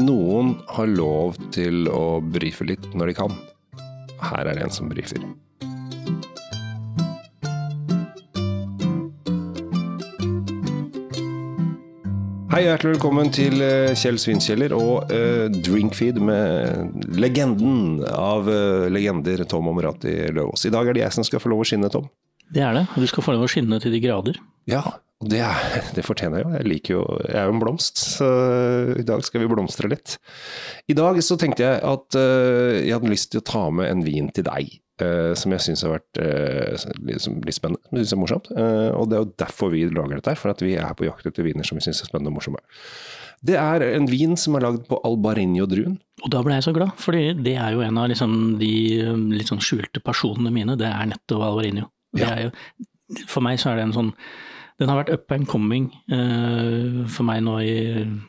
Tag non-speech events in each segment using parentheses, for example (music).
Noen har lov til å brife litt når de kan. Her er det en som brifer. Hei, hjertelig velkommen til eh, Kjell Svinkjeller og uh, Drinkfeed med legenden av uh, legender, Tom Omrati Løvaas. I dag er det jeg som skal få lov å skinne, Tom. Det er det, og du skal få lov å skinne til de grader. Ja, og det, (laughs) det, fortjener jeg jo. Jeg liker jo Jeg er jo en blomst, så i dag skal vi blomstre litt. I dag så tenkte jeg at uh, jeg hadde lyst til å ta med en vin til deg. Uh, som jeg syns har vært uh, liksom, litt spennende, som jeg syns er morsomt. og det er jo derfor vi lager dette her, for at vi er på jakt etter viner som vi syns er spennende og morsomme. Det er en vin som er lagd på albarinho-druen. Og da ble jeg så glad, for det er jo en av liksom, de litt sånn skjulte personene mine. Det er nettopp albarinho. Ja. For meg så er det en sånn den har vært up and coming uh, for meg nå i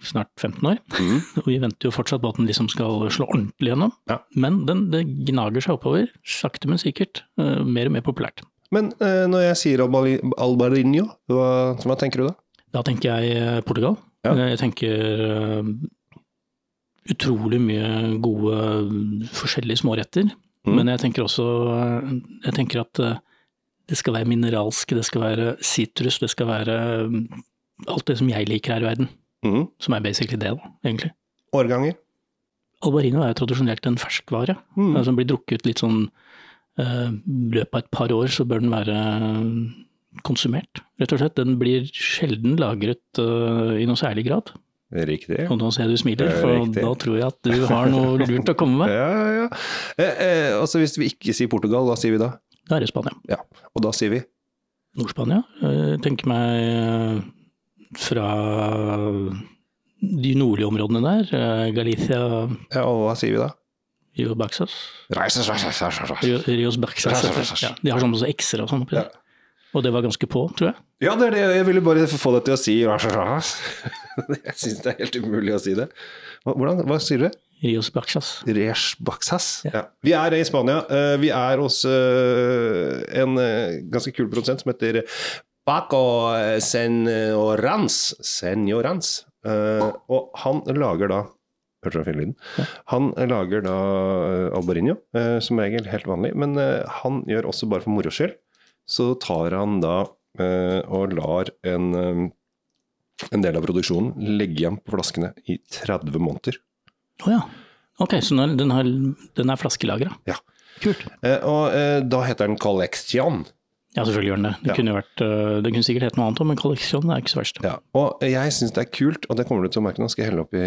snart 15 år. Mm. (laughs) og vi venter jo fortsatt på at den liksom skal slå ordentlig gjennom. Ja. Men den, det gnager seg oppover, sakte, men sikkert. Uh, mer og mer populært. Men uh, når jeg sier Albarinho, hva, hva, tenker du da? Da tenker jeg Portugal. Ja. Jeg tenker utrolig mye gode forskjellige småretter. Mm. Men jeg tenker også jeg tenker at det skal være mineralsk, det skal være sitrus, det skal være um, alt det som jeg liker her i verden. Mm. Som er basically det, da, egentlig. Årganger? Albarino er jo tradisjonelt en ferskvare. Mm. Altså, den blir drukket litt sånn uh, løpet av et par år så bør den være um, konsumert, rett og slett. Den blir sjelden lagret uh, i noe særlig grad. Riktig. Og nå ser jeg du smiler, for Riktig. da tror jeg at du har noe lurt å komme med. (laughs) ja, ja. Eh, eh, altså hvis vi ikke sier Portugal, hva sier vi da? Da er det Spania. Ja, Og da sier vi? Nord-Spania. Jeg tenker meg eh, fra de nordlige områdene der. Eh, Galicia Ja, Og hva sier vi da? Rio Baxas. Rios Baxas. Ja, de har sånn også x-er og sånn oppi der. Og det var ganske på, tror jeg. Ja, det er det. Jeg ville bare få deg til å si (laughs) Jeg syns det er helt umulig å si det. Hvordan, hva sier du? Rios Baxas. Rios Baxas. Ja. Ja. Vi er i Spania. Eh, vi er hos eh, en eh, ganske kul produsent som heter Paco Senorans. Senorans. Og han lager da Hørte du den fine lyden? Han lager da albarinho, som regel helt vanlig. Men han gjør også bare for moro skyld. Så tar han da og lar en, en del av produksjonen legge igjen på flaskene i 30 måneder. Å oh, ja. Ok, så den, har, den er flaskelagra. Ja. Kult. Eh, og eh, da heter den Collection. Ja, selvfølgelig gjør den det. Det, ja. kunne, vært, uh, det kunne sikkert hett noe annet òg, men Collection er ikke så verst. Ja, Og jeg syns det er kult, og det kommer du til å merke nå. Skal jeg helle oppi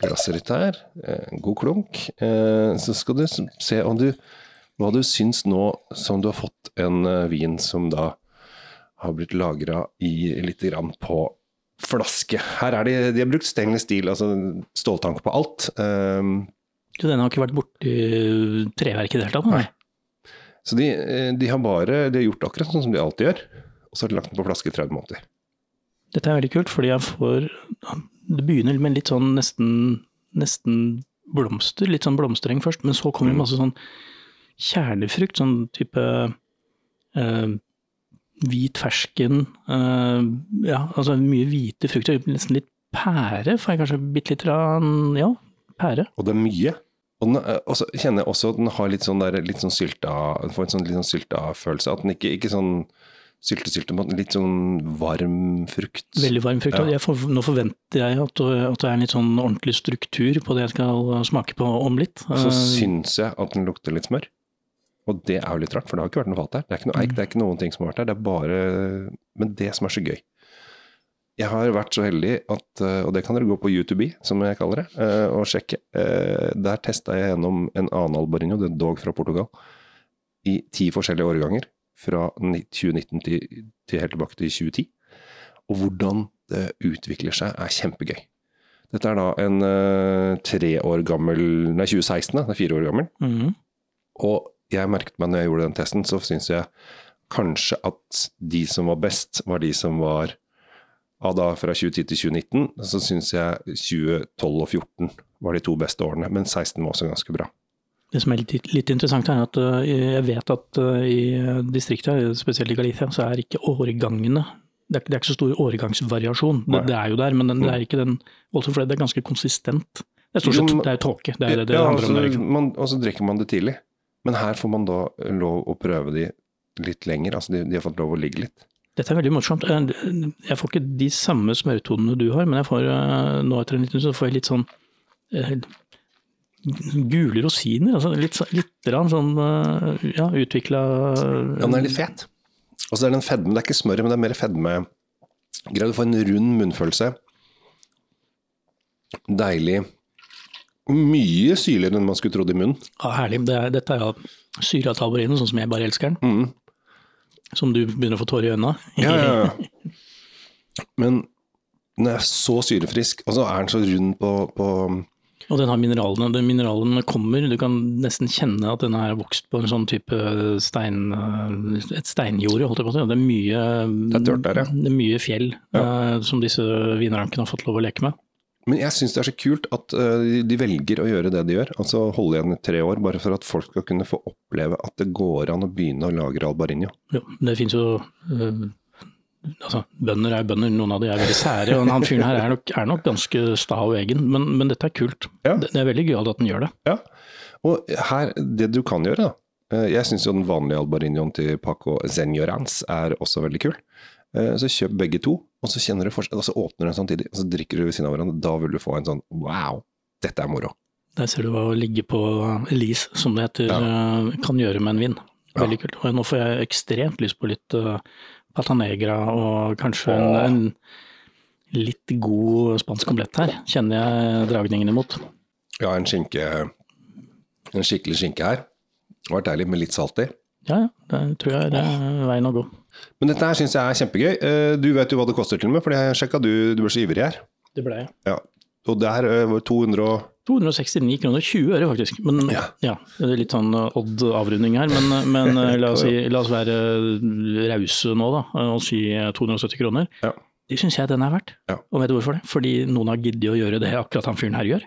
glasset ditt her. En god klunk. Eh, så skal du se du, hva du syns nå som du har fått en vin som da har blitt lagra litt grann på flaske. Her er de, de har brukt stainless steel, altså ståltank på alt. Um, du, den har ikke vært borti treverket i det hele tatt? Nei. Så de, de, har bare de har gjort akkurat sånn som de alltid gjør, og så har de lagt den på flaske i 30 måneder. Dette er veldig kult, fordi jeg får Det begynner med litt sånn nesten, nesten blomster, litt sånn blomstereng først, men så kommer det mm. masse sånn kjernefrukt, sånn type uh, hvit fersken, uh, ja, altså mye hvite frukter. Nesten litt pære, får jeg kanskje bitte litt ja, pære. Og det er mye. Og den, og så kjenner jeg også at den har litt sånn, der, litt sånn sylta får en sånn, litt sånn sylta følelse. At den ikke, ikke sånn sylte-sylte, men litt sånn varm frukt. Veldig varm frukt. Ja. For, nå forventer jeg at, at, det er en litt sånn ordentlig struktur på det jeg skal smake på om litt. Og Så uh, syns jeg at den lukter litt smør. Og det er jo litt rart, for det har ikke vært noe fat der. Det er ikke noe eik, det er ikke noen ting som har vært der. Det er bare Men det som er så gøy Jeg har vært så heldig at, eh, og det kan dere gå på YouTube, som jeg kaller det, eh, og sjekke. Eh, der testa jeg gjennom en annen albarinho, det er dog fra Portugal, i ti forskjellige årganger. Fra 2019 til, til helt tilbake til 2010. Og hvordan det utvikler seg, er kjempegøy. Dette er da en tre år gammel Nei, 2016, da. Det er fire år gammel. Mm. Og jeg merket meg når jeg gjorde den testen, så syns jeg kanskje at de som var best, var de som var ja, da fra 2010 til 2019. Så syns jeg 2012 og 2014 var de to beste årene, men 16 var også ganske bra. Det som er litt, litt interessant, er at uh, jeg vet at uh, i distriktet, spesielt i Galicia, så er ikke årgangene det, er, det er ikke så stor årgangsvariasjon. Det, det er jo der, men den, det er ikke den voldsomt, fordi det er ganske konsistent. Det er stort sett det er tåke. Det er det det ja, handler om. der, altså, man, og så drikker man det tidlig. Men her får man da lov å prøve de litt lenger. Altså de, de har fått lov å ligge litt. Dette er veldig morsomt. Eh, Jeg får ikke de samme smørtonene du har, men jeg får eh, nå etter en liten stund så får jeg litt sånn eh, gule rosiner. Altså litt, litt sånn ja, utvikla Ja, den er litt fet. Og så er det en fedme. Det er ikke smør, men det er mer fedme. Greid å få en rund munnfølelse. Deilig. Mye syrligere enn man skulle trodd i munnen. Ja, herlig. Det er, dette er jo syra sånn som jeg bare elsker den. Mm. Som du begynner å få tårer i øynene av. Ja, ja, ja. (laughs) Men den er så syrefrisk, og så er den så rund på, på Og den har mineralene. Den mineralene kommer. Du kan nesten kjenne at den har vokst på en sånn type stein, et steinjorde, holdt jeg på å si. Det er mye, Det er der, ja. det er mye fjell eh, som disse vinrankene har fått lov å leke med. Men jeg syns det er så kult at øh, de velger å gjøre det de gjør. Altså holde igjen i tre år, bare for at folk skal kunne få oppleve at det går an å begynne å lagre albarinio. Ja, det finnes jo eh, altså, Bønder er bønder, noen av de er veldig sære. og Han fyren her er nok, er nok ganske sta og egen, men, men dette er kult. Ja. Det, det er veldig gøyalt at den gjør det. Ja, og her, det du kan gjøre da, eh, jeg synes jo den vanlige albarinioen til Paco Zenyorans er også veldig kul. Eh, Så kjøp begge to, og så kjenner du forskjell, og så åpner du den samtidig, og så drikker du ved siden av hverandre. Da vil du få en sånn wow, dette er moro. Der ser du hva å ligge på Elise, som det heter, ja. kan gjøre med en vin. Veldig kult. Og nå får jeg ekstremt lyst på litt uh, patanegra og kanskje en, en litt god spansk omelett her, kjenner jeg dragningene mot. Ja, en skinke, en skikkelig skinke her. Det har vært deilig med litt salt i. Ja, ja, det tror jeg er eh, veien å gå. Men dette her synes jeg er kjempegøy. Eh, Du vet jo hva det koster til og med, for jeg sjekket du, du ble så ivrig her. Det ble jeg. Ja. Og det her eh, var 200 og... 269 kroner, 20 øre faktisk. Men Ja. ja, det er litt sånn uh, odd avrunding her. Men, men la, oss si, la oss være rause nå da, og si uh, 270 kroner. Ja. Det syns jeg den er verdt. Ja. Og vet du hvorfor det? Fordi noen har giddet å gjøre det akkurat han fyren her gjør.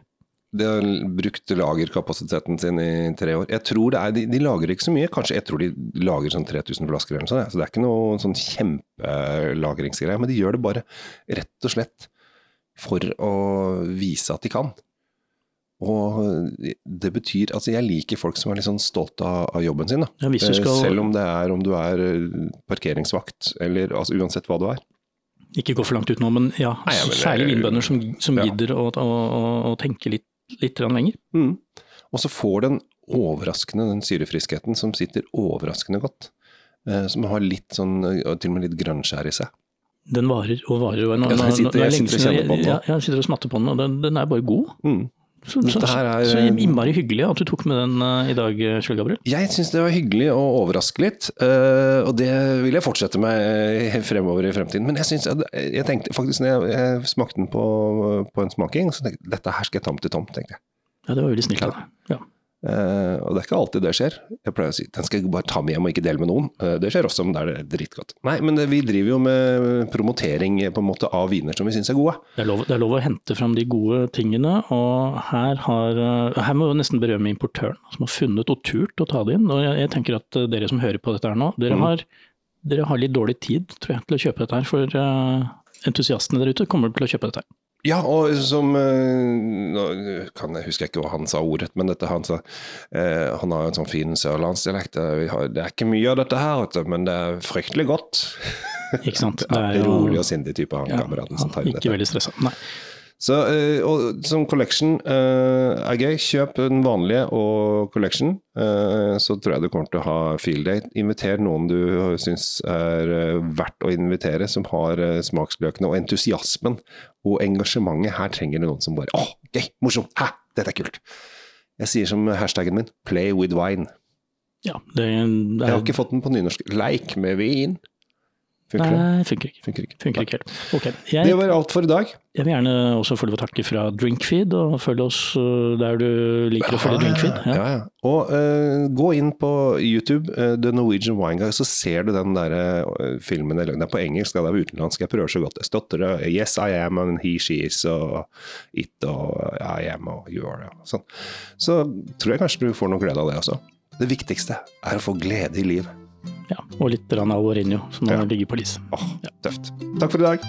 De har brukt lagerkapasiteten sin i tre år. Jeg tror det er, de, de lager ikke så mye. Kanskje jeg tror de lager sånn 3000 flasker eller noe sånt. Så det er ikke noe sånn kjempelagringsgreie. Men de gjør det bare rett og slett for å vise at de kan. Og det betyr Altså, jeg liker folk som er litt sånn stolte av, jobben sin. Da. Ja, Eh, skal Selv om det er om du er eh, parkeringsvakt, eller altså uansett hva du er. ikke gå for langt ut nå, men ja, Nei, ja, men særlig vinbønder som, som ja. gidder å, å, å tenke litt, litt lenger. Mm. Og så får den overraskende, den syrefriskheten som sitter overraskende godt. Eh, som har litt sånn, til og med litt grønnskjær i seg. Den varer og varer. Og nå, nå, nå nå. Jeg sitter og smatter på den, og den, den er bare god. Mm. Så, så, er- så innmari hyggelig at du tok med den uh, i dag, Kjell Gabriel. Jeg syns det var hyggelig å overraske litt, uh, og det vil jeg fortsette med eh, fremover i fremtiden. Men jeg synes, jeg, jeg tenkte faktisk når jeg, jeg smakte den på, på en smaking, så tenkte jeg dette her skal jeg ta med til Tom, tenkte jeg. Ja, det var veldig snilt av deg. Ja. Eh, og det er ikke alltid det skjer. Jeg pleier å si den skal jeg bare ta med hjem og ikke dele med noen. Uh, det skjer også, men da er det dritgodt. Nei, men det, vi driver jo med promotering på en måte av viner som vi syns er gode. Det, er lov, det er lov å hente fram de gode tingene, og her, har, uh, her må jeg nesten berømme importøren som har funnet og turt å ta det inn. Og jeg, jeg tenker at uh, dere som hører på dette her nå, dere, Mm. har, dere har litt dårlig tid tror jeg, til å kjøpe dette her, for uh, entusiastene der ute kommer til å kjøpe dette her. Ja, og som eh, Nå kan jeg husker jeg ikke hva han sa ordet, men dette han sa eh, Han har jo en sånn fin sørlandsdialekt. eh, Det er ikke mye av dette her, men det er fryktelig godt. Ikke sant? (laughs) Det er jo- rolig og sindig type, han Ja, kameraten som tar inn Ikke veldig stressa. Nei. Så, eh, og som collection eh, er gøy. Kjøp den vanlige og collection, eh, så tror jeg du kommer til å ha field date. Inviter noen du syns er verdt å invitere, som har smaksløkene og entusiasmen og engasjementet. Her trenger du noen som bare Å, gøy, morsomt, hæ, dette er kult. Jeg sier som hashtaggen min, 'play with wine'. Ja, det, det Jeg har er, ikke fått den på nynorsk. Leik med vin. Funker det? Nei, funker ikke. Funker ikke. Funker ikke helt. Ok, Det var alt for i dag. jeg vil gjerne også få lov å takke fra Drinkfeed, og følge oss uh, der du liker å følge Drinkfeed. Ja, Ja. ja. Og uh, gå inn på YouTube, uh, The Norwegian Wine Guy, så ser du den der uh, filmen. eller Den er på engelsk, det er utenlandsk. Jeg prøver så godt. Det støtter det. Yes, I am, and he, she is, og it, og I am, og you are. og Sånn. Så tror jeg kanskje du får noe glede av det også. Det viktigste er å få glede i livet. Ja, og litt grann Alvarinho, som nå Ja. ligger på lis. Åh, tøft. Takk for i dag.